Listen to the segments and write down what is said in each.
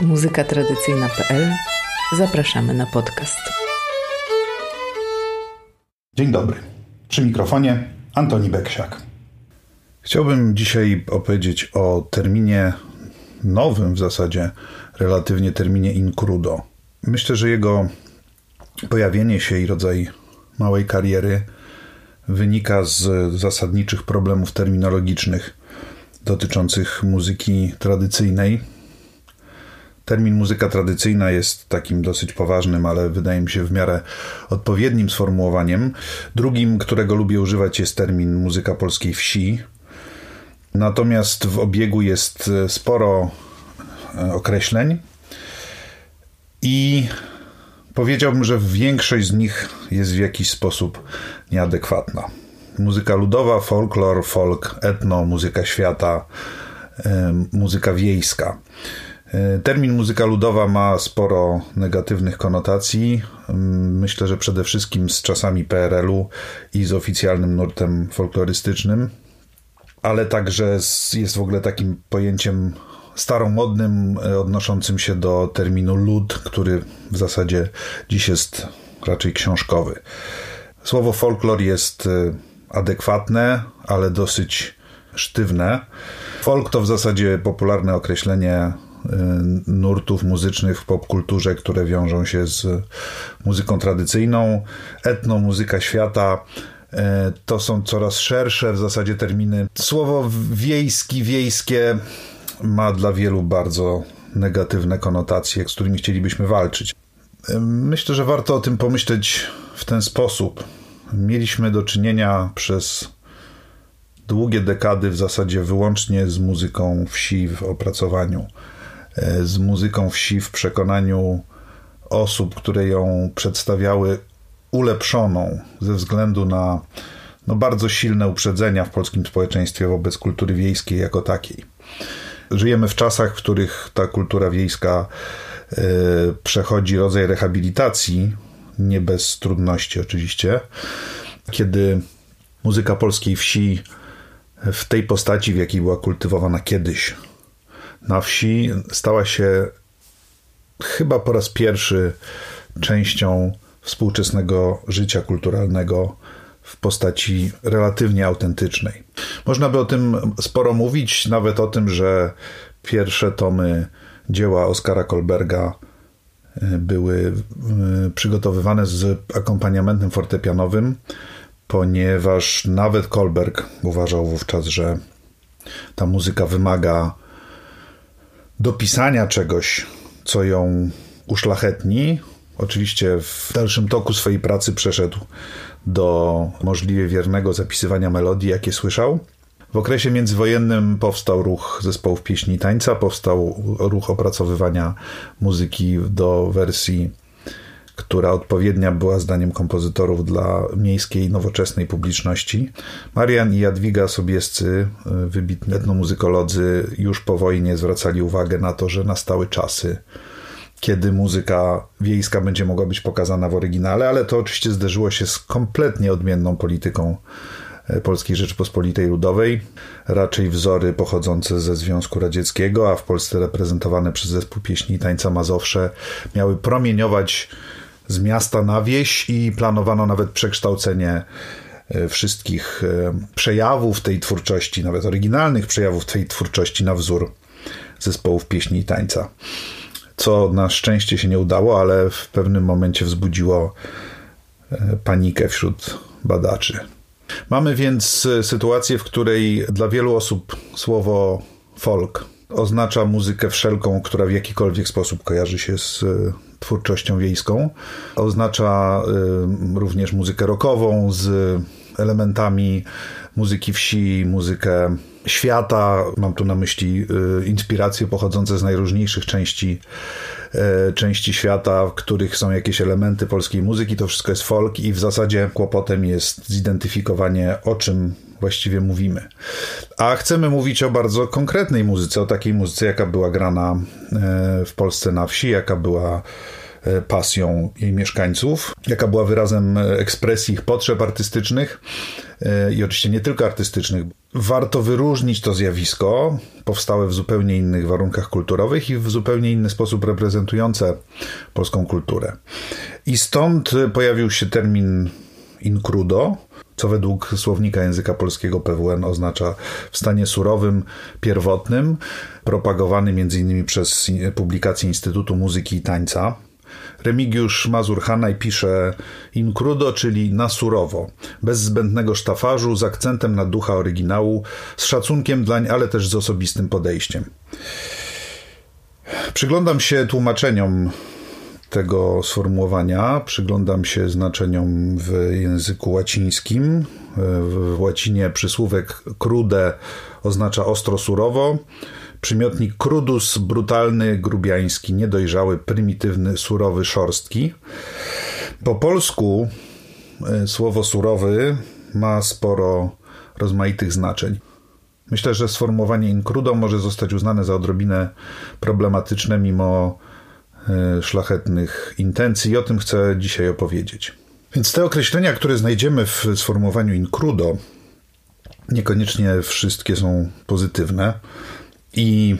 muzykatradycyjna.pl Zapraszamy na podcast. Dzień dobry. Przy mikrofonie Antoni Beksiak. Chciałbym dzisiaj opowiedzieć o terminie nowym w zasadzie, relatywnie terminie incrudo. Myślę, że jego pojawienie się i rodzaj małej kariery wynika z zasadniczych problemów terminologicznych dotyczących muzyki tradycyjnej. Termin muzyka tradycyjna jest takim dosyć poważnym, ale wydaje mi się w miarę odpowiednim sformułowaniem. Drugim, którego lubię używać, jest termin muzyka polskiej wsi. Natomiast w obiegu jest sporo e, określeń i powiedziałbym, że większość z nich jest w jakiś sposób nieadekwatna. Muzyka ludowa, folklor, folk, etno, muzyka świata, muzyka wiejska. E, termin muzyka ludowa ma sporo negatywnych konotacji. Myślę, że przede wszystkim z czasami PRL-u i z oficjalnym nurtem folklorystycznym, ale także jest w ogóle takim pojęciem staromodnym, e, odnoszącym się do terminu lud, który w zasadzie dziś jest raczej książkowy. Słowo folklor jest e, adekwatne, ale dosyć sztywne. Folk to w zasadzie popularne określenie nurtów muzycznych w popkulturze, które wiążą się z muzyką tradycyjną. Etno, muzyka świata y, to są coraz szersze w zasadzie terminy. Słowo wiejski, wiejskie ma dla wielu bardzo negatywne konotacje, z którymi chcielibyśmy walczyć. Y, myślę, że warto o tym pomyśleć w ten sposób mieliśmy do czynienia przez długie dekady w zasadzie wyłącznie z muzyką wsi w opracowaniu, z muzyką wsi w przekonaniu osób, które ją przedstawiały ulepszoną ze względu na no, bardzo silne uprzedzenia w polskim społeczeństwie wobec kultury wiejskiej jako takiej. Żyjemy w czasach, w których ta kultura wiejska y, przechodzi rodzaj rehabilitacji, nie bez trudności oczywiście, kiedy muzyka polskiej wsi w tej postaci, w jakiej była kultywowana kiedyś na wsi, stała się chyba po raz pierwszy częścią współczesnego życia kulturalnego w postaci relatywnie autentycznej. Można by o tym sporo mówić, nawet o tym, że pierwsze tomy dzieła Oskara Kolberga były e, przygotowywane z akompaniamentem fortepianowym, ponieważ nawet Kolberg uważał wówczas, że ta muzyka wymaga dopisania czegoś, co ją uszlachetni. Oczywiście w dalszym toku swojej pracy przeszedł do możliwie wiernego zapisywania melodii, jakie słyszał. W okresie międzywojennym powstał ruch zespołów pieśni i tańca, powstał ruch opracowywania muzyki do wersji, która odpowiednia była zdaniem kompozytorów dla miejskiej, nowoczesnej publiczności. Marian i Jadwiga Sobiescy, wybitni etnomuzykolodzy, już po wojnie zwracali uwagę na to, że nastały czasy, kiedy muzyka wiejska będzie mogła być pokazana w oryginale, ale to oczywiście zderzyło się z kompletnie odmienną polityką Polskiej Rzeczypospolitej Ludowej, raczej wzory pochodzące ze Związku Radzieckiego, a w Polsce reprezentowane przez zespół pieśni i tańca Mazowsze, miały promieniować z miasta na wieś i planowano nawet przekształcenie e, wszystkich e, przejawów tej twórczości, nawet oryginalnych przejawów tej twórczości na wzór zespołów pieśni i tańca. Co na szczęście się nie udało, ale w pewnym momencie wzbudziło e, panikę wśród badaczy. Mamy więc sytuację, w której dla wielu osób słowo folk oznacza muzykę wszelką, która w jakikolwiek sposób kojarzy się z e, twórczością wiejską. Oznacza e, również muzykę rockową z elementami muzyki wsi, muzykę świata. Mam tu na myśli inspiracje pochodzące z najróżniejszych części E, części świata, w których są jakieś elementy polskiej muzyki, to wszystko jest folk i w zasadzie kłopotem jest zidentyfikowanie, o czym właściwie mówimy. A chcemy mówić o bardzo konkretnej muzyce, o takiej muzyce, jaka była grana e, w Polsce na wsi, jaka była e, pasją jej mieszkańców, jaka była wyrazem ekspresji ich potrzeb artystycznych e, i oczywiście nie tylko artystycznych. Warto wyróżnić to zjawisko, powstałe w zupełnie innych warunkach kulturowych i w zupełnie inny sposób reprezentujące polską kulturę. I stąd pojawił się termin incrudo, co według słownika języka polskiego PWN oznacza w stanie surowym, pierwotnym, propagowany m.in. przez publikację Instytutu Muzyki i Tańca. Remigiusz Mazur-Hanaj pisze in crudo, czyli na surowo, bez zbędnego sztafarzu, z akcentem na ducha oryginału, z szacunkiem dlań, ale też z osobistym podejściem. Przyglądam się tłumaczeniom tego sformułowania. Przyglądam się znaczeniom w języku łacińskim. W łacinie przysłówek krude oznacza ostro surowo. Przymiotnik crudus brutalny, grubiański, niedojrzały, prymitywny, surowy, szorstki. Po polsku e, słowo surowy ma sporo rozmaitych znaczeń. Myślę, że sformułowanie incrudo może zostać uznane za odrobinę problematyczne, mimo szlachetnych intencji i o tym chcę dzisiaj opowiedzieć. Więc te określenia, które znajdziemy w sformułowaniu incrudo, niekoniecznie wszystkie są pozytywne i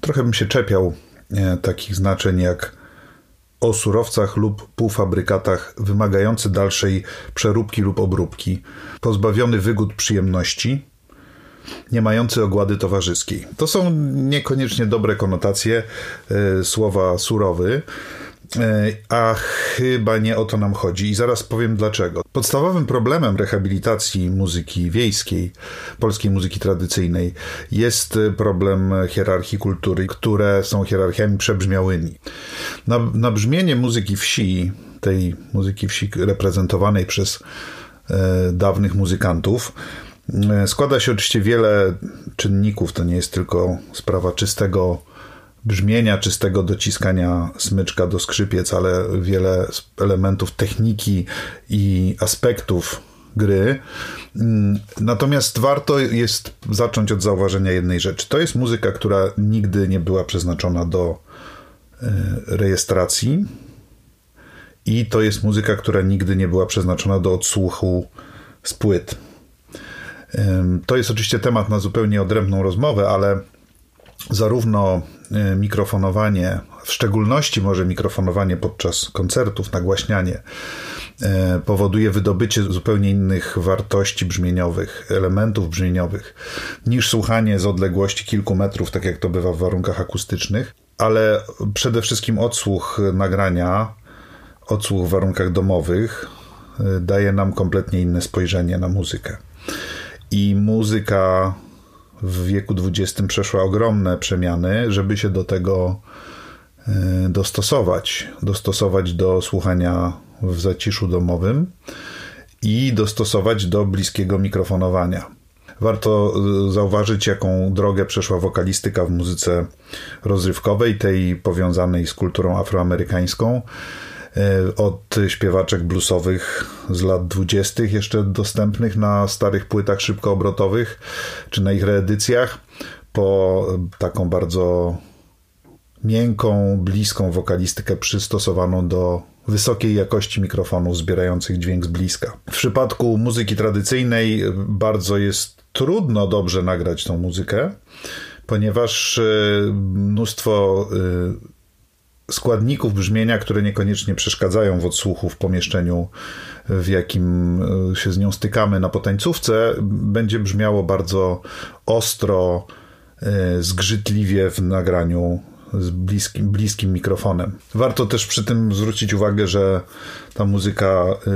trochę bym się czepiał e, takich znaczeń jak o surowcach lub półfabrykatach wymagający dalszej przeróbki lub obróbki, pozbawiony wygód przyjemności, nie mający ogłady towarzyskiej. To są niekoniecznie dobre konotacje e, słowa surowy. E, a chyba nie o to nam chodzi i zaraz powiem dlaczego. Podstawowym problemem rehabilitacji muzyki wiejskiej, polskiej muzyki tradycyjnej, jest problem hierarchii kultury, które są hierarchiami przebrzmiałymi. Na, na brzmienie muzyki wsi, tej muzyki wsi reprezentowanej przez e, dawnych muzykantów, składa się oczywiście wiele czynników. To nie jest tylko sprawa czystego brzmienia, czystego dociskania smyczka do skrzypiec, ale wiele elementów techniki i aspektów gry. Mm, natomiast warto jest zacząć od zauważenia jednej rzeczy. To jest muzyka, która nigdy nie była przeznaczona do e, rejestracji i to jest muzyka, która nigdy nie była przeznaczona do odsłuchu z płyt. To jest oczywiście temat na zupełnie odrębną rozmowę, ale zarówno e, mikrofonowanie, w szczególności może mikrofonowanie podczas koncertów, nagłaśnianie, e, powoduje wydobycie zupełnie innych wartości brzmieniowych, elementów brzmieniowych, niż słuchanie z odległości kilku metrów, tak jak to bywa w warunkach akustycznych, ale przede wszystkim odsłuch nagrania, odsłuch w warunkach domowych e, daje nam kompletnie inne spojrzenie na muzykę i muzyka w wieku XX przeszła ogromne przemiany, żeby się do tego e, dostosować. Dostosować do słuchania w zaciszu domowym i dostosować do bliskiego mikrofonowania. Warto e, zauważyć, jaką drogę przeszła wokalistyka w muzyce rozrywkowej, tej powiązanej z kulturą afroamerykańską od śpiewaczek bluesowych z lat dwudziestych, jeszcze dostępnych na starych płytach szybkoobrotowych, czy na ich reedycjach, po taką bardzo miękką, bliską wokalistykę przystosowaną do wysokiej jakości mikrofonów zbierających dźwięk z bliska. W przypadku muzyki tradycyjnej bardzo jest trudno dobrze nagrać tą muzykę, ponieważ e, mnóstwo e, składników brzmienia, które niekoniecznie przeszkadzają w odsłuchu w pomieszczeniu, w jakim e, się z nią stykamy na potańcówce, będzie brzmiało bardzo ostro, e, zgrzytliwie w nagraniu z bliskim, bliskim mikrofonem. Warto też przy tym zwrócić uwagę, że ta muzyka y,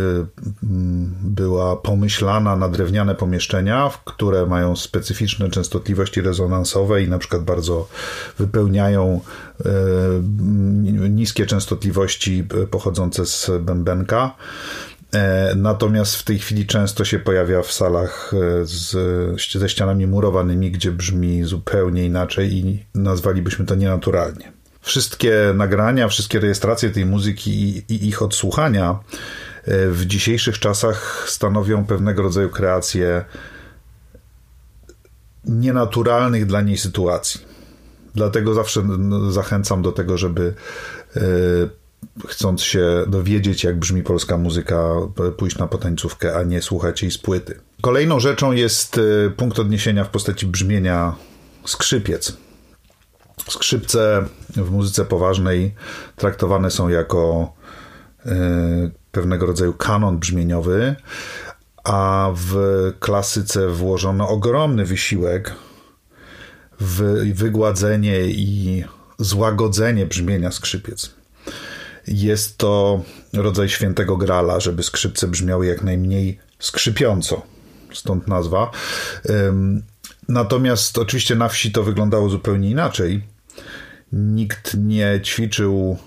mm, była pomyślana na drewniane pomieszczenia, które mają specyficzne częstotliwości rezonansowe i na przykład bardzo wypełniają y, niskie częstotliwości pochodzące z bębenka. E, natomiast w tej chwili często się pojawia w salach e, z, ze ścianami murowanymi, gdzie brzmi zupełnie inaczej i nazwalibyśmy to nienaturalnie. Wszystkie nagrania, wszystkie rejestracje tej muzyki i, i ich odsłuchania e, w dzisiejszych czasach stanowią pewnego rodzaju kreacje nienaturalnych dla niej sytuacji. Dlatego zawsze zachęcam do tego, żeby chcąc się dowiedzieć, jak brzmi polska muzyka, pójść na potańcówkę, a nie słuchać jej z płyty. Kolejną rzeczą jest y, punkt odniesienia w postaci brzmienia skrzypiec. Skrzypce w muzyce poważnej traktowane są jako y, pewnego rodzaju kanon brzmieniowy, a w klasyce włożono ogromny wysiłek w wygładzenie i złagodzenie brzmienia skrzypiec. Jest to rodzaj świętego grala, żeby skrzypce brzmiały jak najmniej skrzypiąco. Stąd nazwa. Natomiast oczywiście na wsi to wyglądało zupełnie inaczej. Nikt nie ćwiczył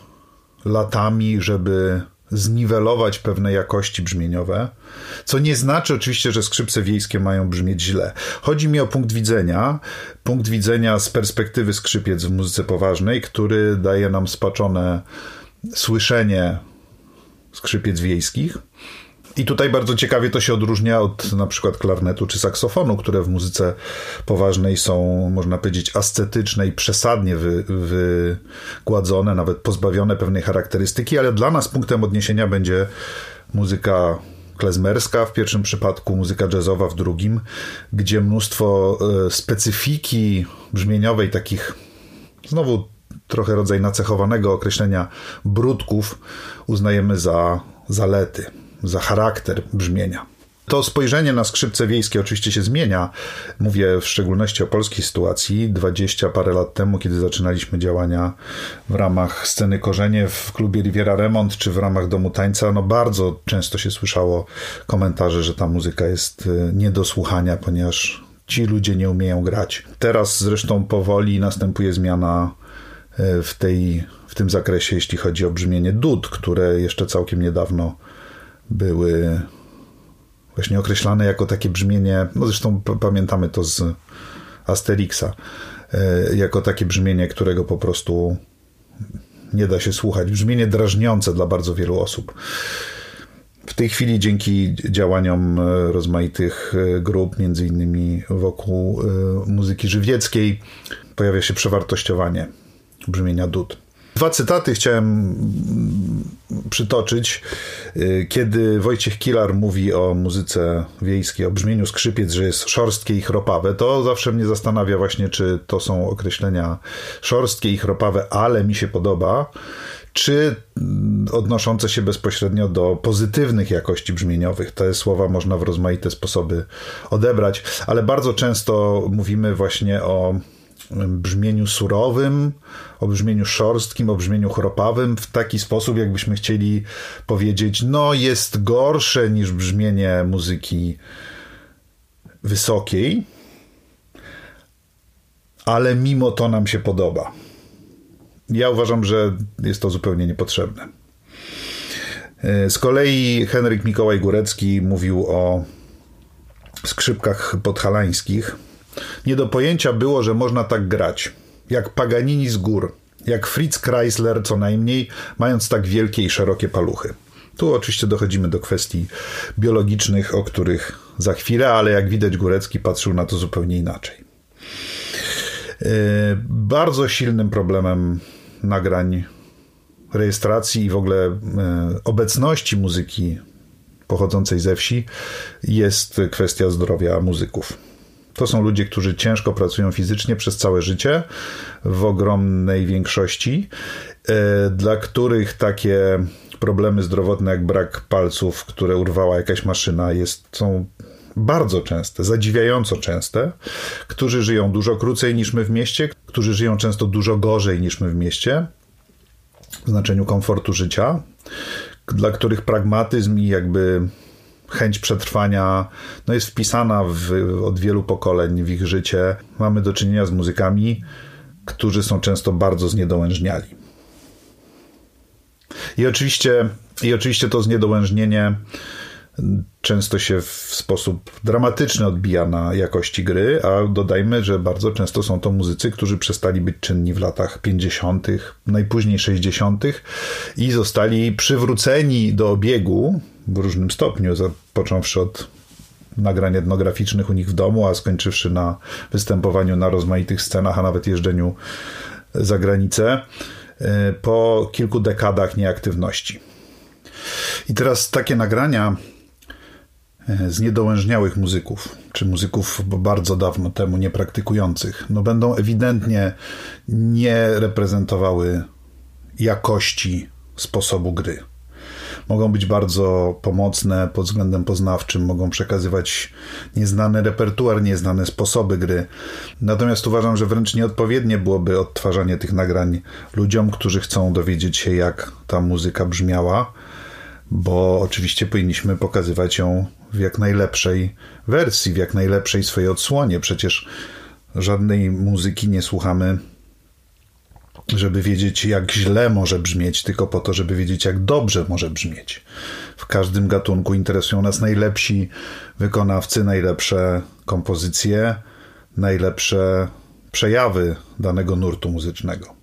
latami, żeby zniwelować pewne jakości brzmieniowe, co nie znaczy oczywiście, że skrzypce wiejskie mają brzmieć źle. Chodzi mi o punkt widzenia, punkt widzenia z perspektywy skrzypiec w muzyce poważnej, który daje nam spaczone słyszenie skrzypiec wiejskich. I tutaj bardzo ciekawie to się odróżnia od na przykład klarnetu czy saksofonu, które w muzyce poważnej są, można powiedzieć, ascetyczne i przesadnie wy, wygładzone, nawet pozbawione pewnej charakterystyki, ale dla nas punktem odniesienia będzie muzyka klezmerska w pierwszym przypadku, muzyka jazzowa w drugim, gdzie mnóstwo e, specyfiki brzmieniowej, takich znowu trochę rodzaj nacechowanego określenia brudków uznajemy za zalety, za charakter brzmienia. To spojrzenie na skrzypce wiejskie oczywiście się zmienia. Mówię w szczególności o polskiej sytuacji. Dwadzieścia parę lat temu, kiedy zaczynaliśmy działania w ramach sceny Korzenie w klubie Riviera Remont czy w ramach Domu Tańca, no bardzo często się słyszało komentarze, że ta muzyka jest y, nie do słuchania, ponieważ ci ludzie nie umieją grać. Teraz zresztą powoli następuje zmiana w, tej, w tym zakresie, jeśli chodzi o brzmienie dud, które jeszcze całkiem niedawno były właśnie określane jako takie brzmienie, no zresztą pamiętamy to z Asterixa, e, jako takie brzmienie, którego po prostu nie da się słuchać. Brzmienie drażniące dla bardzo wielu osób. W tej chwili dzięki działaniom e, rozmaitych e, grup, między innymi wokół muzyki żywieckiej, pojawia się przewartościowanie brzmienia dud. Dwa cytaty chciałem przytoczyć. Y, kiedy Wojciech Kilar mówi o muzyce wiejskiej, o brzmieniu skrzypiec, że jest szorstkie i chropawe, to zawsze mnie zastanawia właśnie, czy to są określenia szorstkie i chropawe, ale mi się podoba, czy odnoszące się bezpośrednio do pozytywnych jakości brzmieniowych. Te słowa można w rozmaite sposoby odebrać, ale bardzo często mówimy właśnie o brzmieniu surowym, o brzmieniu szorstkim, o brzmieniu chropawym w taki sposób, jakbyśmy chcieli powiedzieć, no jest gorsze niż brzmienie muzyki wysokiej, ale mimo to nam się podoba. Ja uważam, że jest to zupełnie niepotrzebne. Z kolei Henryk Mikołaj Górecki mówił o skrzypkach podhalańskich, nie do pojęcia było, że można tak grać. Jak Paganini z gór, jak Fritz Chrysler co najmniej, mając tak wielkie i szerokie paluchy. Tu oczywiście dochodzimy do kwestii biologicznych, o których za chwilę, ale jak widać Górecki patrzył na to zupełnie inaczej. E, bardzo silnym problemem nagrań rejestracji i w ogóle e, obecności muzyki pochodzącej ze wsi jest kwestia zdrowia muzyków. To są ludzie, którzy ciężko pracują fizycznie przez całe życie, w ogromnej większości, e, dla których takie problemy zdrowotne jak brak palców, które urwała jakaś maszyna, jest, są bardzo częste, zadziwiająco częste, którzy żyją dużo krócej niż my w mieście, którzy żyją często dużo gorzej niż my w mieście, w znaczeniu komfortu życia, dla których pragmatyzm i jakby chęć przetrwania no jest wpisana w, od wielu pokoleń w ich życie. Mamy do czynienia z muzykami, którzy są często bardzo zniedołężniali. I oczywiście, i oczywiście to zniedołężnienie często się w sposób dramatyczny odbija na jakości gry, a dodajmy, że bardzo często są to muzycy, którzy przestali być czynni w latach 50., najpóźniej 60. i zostali przywróceni do obiegu w różnym stopniu, począwszy od nagrań etnograficznych u nich w domu, a skończywszy na występowaniu na rozmaitych scenach, a nawet jeżdżeniu za granicę. e, po kilku dekadach nieaktywności. I teraz takie nagrania e, z niedołężniałych muzyków, czy muzyków bardzo dawno temu niepraktykujących, no będą ewidentnie nie reprezentowały jakości sposobu gry mogą być bardzo pomocne pod względem poznawczym, mogą przekazywać nieznany repertuar, nieznane sposoby gry. Natomiast uważam, że wręcz nieodpowiednie byłoby odtwarzanie tych nagrań ludziom, którzy chcą dowiedzieć się, jak ta muzyka brzmiała, bo oczywiście powinniśmy pokazywać ją w jak najlepszej wersji, w jak najlepszej swojej odsłonie. Przecież żadnej muzyki nie słuchamy żeby wiedzieć, jak źle może brzmieć, tylko po to, żeby wiedzieć, jak dobrze może brzmieć. W każdym gatunku interesują nas najlepsi wykonawcy, najlepsze kompozycje, najlepsze przejawy danego nurtu muzycznego.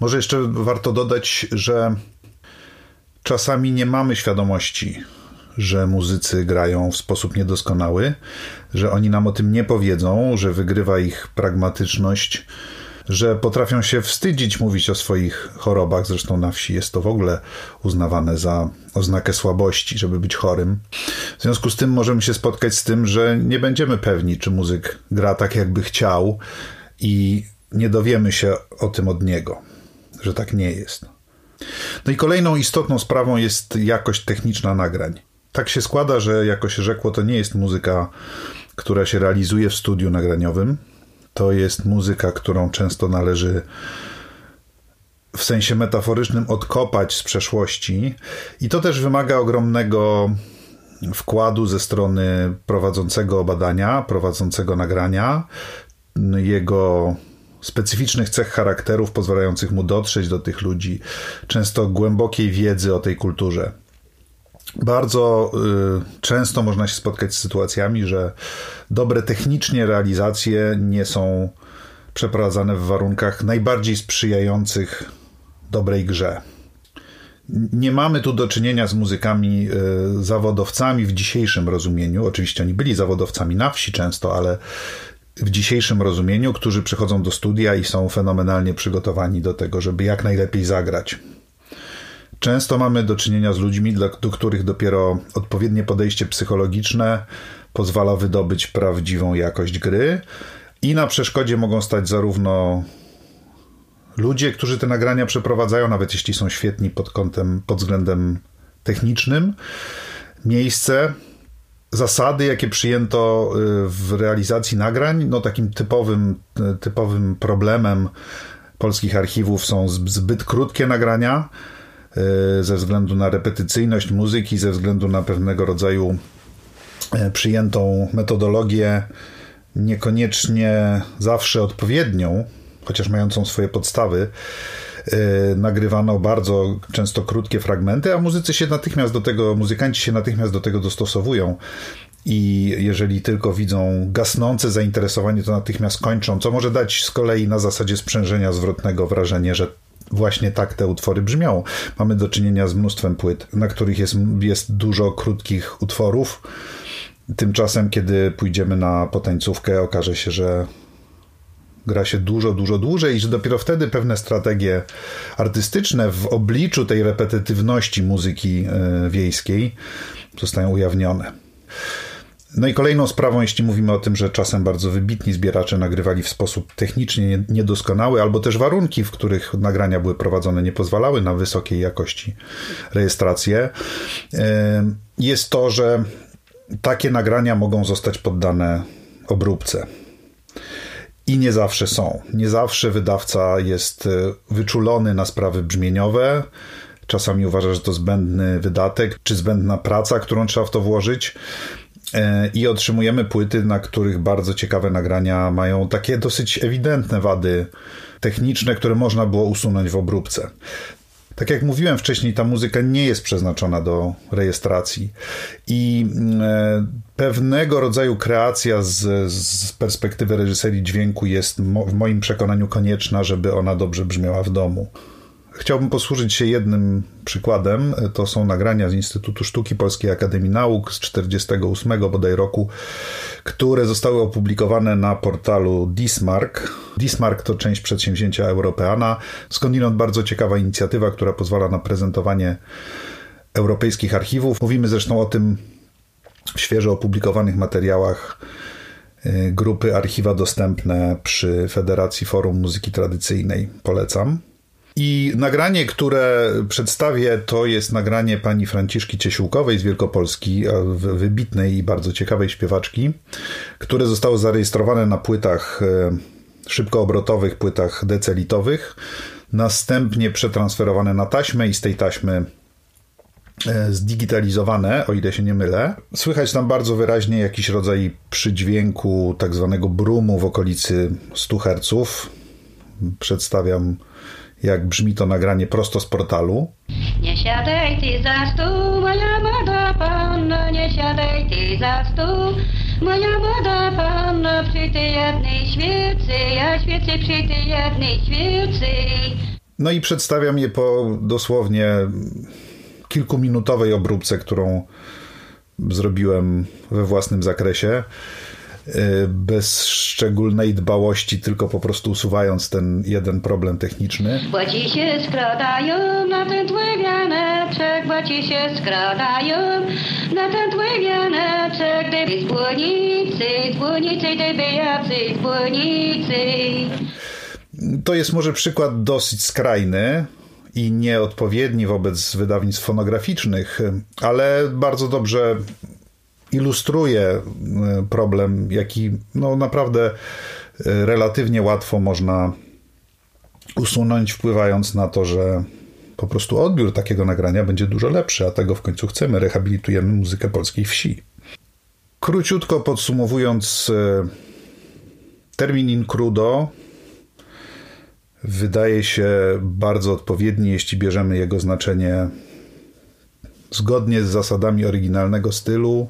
Może jeszcze warto dodać, że czasami nie mamy świadomości, że muzycy grają w sposób niedoskonały, że oni nam o tym nie powiedzą, że wygrywa ich pragmatyczność że potrafią się wstydzić mówić o swoich chorobach. Zresztą na wsi jest to w ogóle uznawane za oznakę słabości, żeby być chorym. W związku z tym możemy się spotkać z tym, że nie będziemy pewni, czy muzyk gra tak, jakby chciał, i nie dowiemy się o tym od niego, że tak nie jest. No i kolejną istotną sprawą jest jakość techniczna nagrań. Tak się składa, że jako się rzekło, to nie jest muzyka, która się realizuje w studiu nagraniowym, to jest muzyka, którą często należy w sensie metaforycznym odkopać z przeszłości, i to też wymaga ogromnego wkładu ze strony prowadzącego badania, prowadzącego nagrania, jego specyficznych cech charakterów pozwalających mu dotrzeć do tych ludzi, często głębokiej wiedzy o tej kulturze. Bardzo y, często można się spotkać z sytuacjami, że dobre technicznie realizacje nie są przeprowadzane w warunkach najbardziej sprzyjających dobrej grze. Nie mamy tu do czynienia z muzykami y, zawodowcami w dzisiejszym rozumieniu. Oczywiście oni byli zawodowcami na wsi często, ale w dzisiejszym rozumieniu, którzy przychodzą do studia i są fenomenalnie przygotowani do tego, żeby jak najlepiej zagrać. Często mamy do czynienia z ludźmi, dla, do których dopiero odpowiednie podejście psychologiczne pozwala wydobyć prawdziwą jakość gry. I na przeszkodzie mogą stać zarówno ludzie, którzy te nagrania przeprowadzają, nawet jeśli są świetni pod kątem, pod względem technicznym, miejsce, zasady, jakie przyjęto y, w realizacji nagrań. No takim typowym, typowym problemem polskich archiwów są zbyt krótkie nagrania E, ze względu na repetycyjność muzyki, ze względu na pewnego rodzaju przyjętą metodologię, niekoniecznie zawsze odpowiednią, chociaż mającą swoje podstawy, nagrywano bardzo często krótkie fragmenty, a muzycy się natychmiast do tego, muzykanci się natychmiast do tego dostosowują. I jeżeli tylko widzą gasnące zainteresowanie, to natychmiast kończą, co może dać z kolei na zasadzie sprzężenia zwrotnego wrażenie, że właśnie tak te utwory brzmią. Mamy do czynienia z mnóstwem płyt, na których jest, jest dużo krótkich utworów. Tymczasem, kiedy pójdziemy na potańcówkę, okaże się, że gra się dużo, dużo dłużej i że dopiero wtedy pewne strategie artystyczne w obliczu tej repetytywności muzyki e, wiejskiej zostają ujawnione. No i kolejną sprawą, jeśli mówimy o tym, że czasem bardzo wybitni zbieracze nagrywali w sposób technicznie niedoskonały, albo też warunki, w których nagrania były prowadzone, nie pozwalały na wysokiej jakości rejestrację, jest to, że takie nagrania mogą zostać poddane obróbce. I nie zawsze są. Nie zawsze wydawca jest e, wyczulony na sprawy brzmieniowe. Czasami uważa, że to zbędny wydatek, czy zbędna praca, którą trzeba w to włożyć. E, i otrzymujemy płyty, na których bardzo ciekawe nagrania mają takie dosyć ewidentne wady techniczne, które można było usunąć w obróbce. Tak jak mówiłem wcześniej, ta muzyka nie jest przeznaczona do rejestracji i e, pewnego rodzaju kreacja z, z perspektywy reżyserii dźwięku jest w moim przekonaniu konieczna, żeby ona dobrze brzmiała w domu. Chciałbym posłużyć się jednym przykładem. To są nagrania z Instytutu Sztuki Polskiej Akademii Nauk z 1948 bodaj roku, które zostały opublikowane na portalu Dismark. Dismark to część przedsięwzięcia Europeana, skądinąd bardzo ciekawa inicjatywa, która pozwala na prezentowanie europejskich archiwów. Mówimy zresztą o tym w świeżo opublikowanych materiałach y, grupy Archiwa Dostępne przy Federacji Forum Muzyki Tradycyjnej. Polecam. I nagranie, które przedstawię, to jest nagranie pani Franciszki Ciesiłkowej z Wielkopolski, wybitnej i bardzo ciekawej śpiewaczki, które zostało zarejestrowane na płytach e, szybkoobrotowych, płytach decelitowych, następnie przetransferowane na taśmę i z tej taśmy e, zdigitalizowane, o ile się nie mylę. Słychać tam bardzo wyraźnie jakiś rodzaj przydźwięku, tak zwanego brumu w okolicy 100 Hz. Przedstawiam jak brzmi to nagranie prosto z portalu. Nie siadaj ty za stół, moja młoda panna, nie siadaj ty za stół, moja młoda panna, przy tej jednej świecy, ja świecę przy tej jednej świecy. No i przedstawiam je po dosłownie kilkuminutowej obróbce, którą zrobiłem we własnym zakresie. Y, bez szczególnej dbałości, tylko po prostu usuwając ten jeden problem techniczny. Się skradają na ten wianeczek, się skradają na ten wianeczek, gdyby z błonicy, z błonicy, gdyby jacy z błonicy. To jest może przykład dosyć skrajny, i nieodpowiedni wobec wydawnictw fonograficznych, ale bardzo dobrze ilustruje e, problem, jaki no naprawdę e, relatywnie łatwo można usunąć, wpływając na to, że po prostu odbiór takiego nagrania będzie dużo lepszy, a tego w końcu chcemy. Rehabilitujemy muzykę polskiej wsi. Króciutko podsumowując, e, termin incrudo wydaje się bardzo odpowiedni, jeśli bierzemy jego znaczenie zgodnie z zasadami oryginalnego stylu,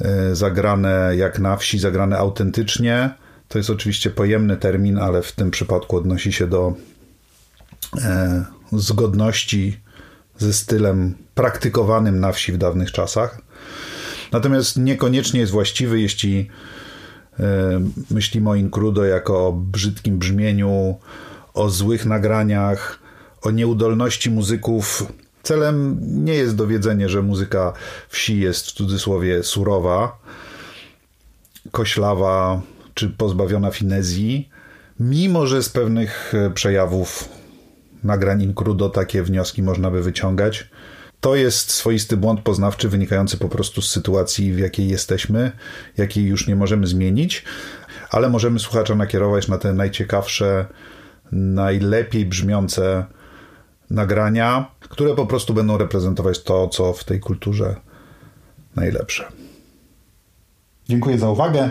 e, zagrane jak na wsi, zagrane autentycznie. To jest oczywiście pojemny termin, ale w tym przypadku odnosi się do e, zgodności ze stylem praktykowanym na wsi w dawnych czasach. Natomiast niekoniecznie jest właściwy, jeśli e, myślimy o Incrudo jako o brzydkim brzmieniu, o złych nagraniach, o nieudolności muzyków Celem nie jest dowiedzenie, że muzyka wsi jest w cudzysłowie surowa, koślawa czy pozbawiona finezji, mimo że z pewnych e, przejawów nagrań inkrudo takie wnioski można by wyciągać. To jest swoisty błąd poznawczy wynikający po prostu z sytuacji, w jakiej jesteśmy, jakiej już nie możemy zmienić, ale możemy słuchacza nakierować na te najciekawsze, najlepiej brzmiące nagrania, które po prostu będą reprezentować to, co w tej kulturze najlepsze. Dziękuję za uwagę.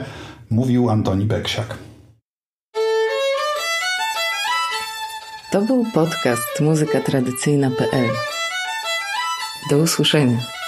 Mówił Antoni Beksiak. To był podcast muzykatradycyjna.pl. Do usłyszenia.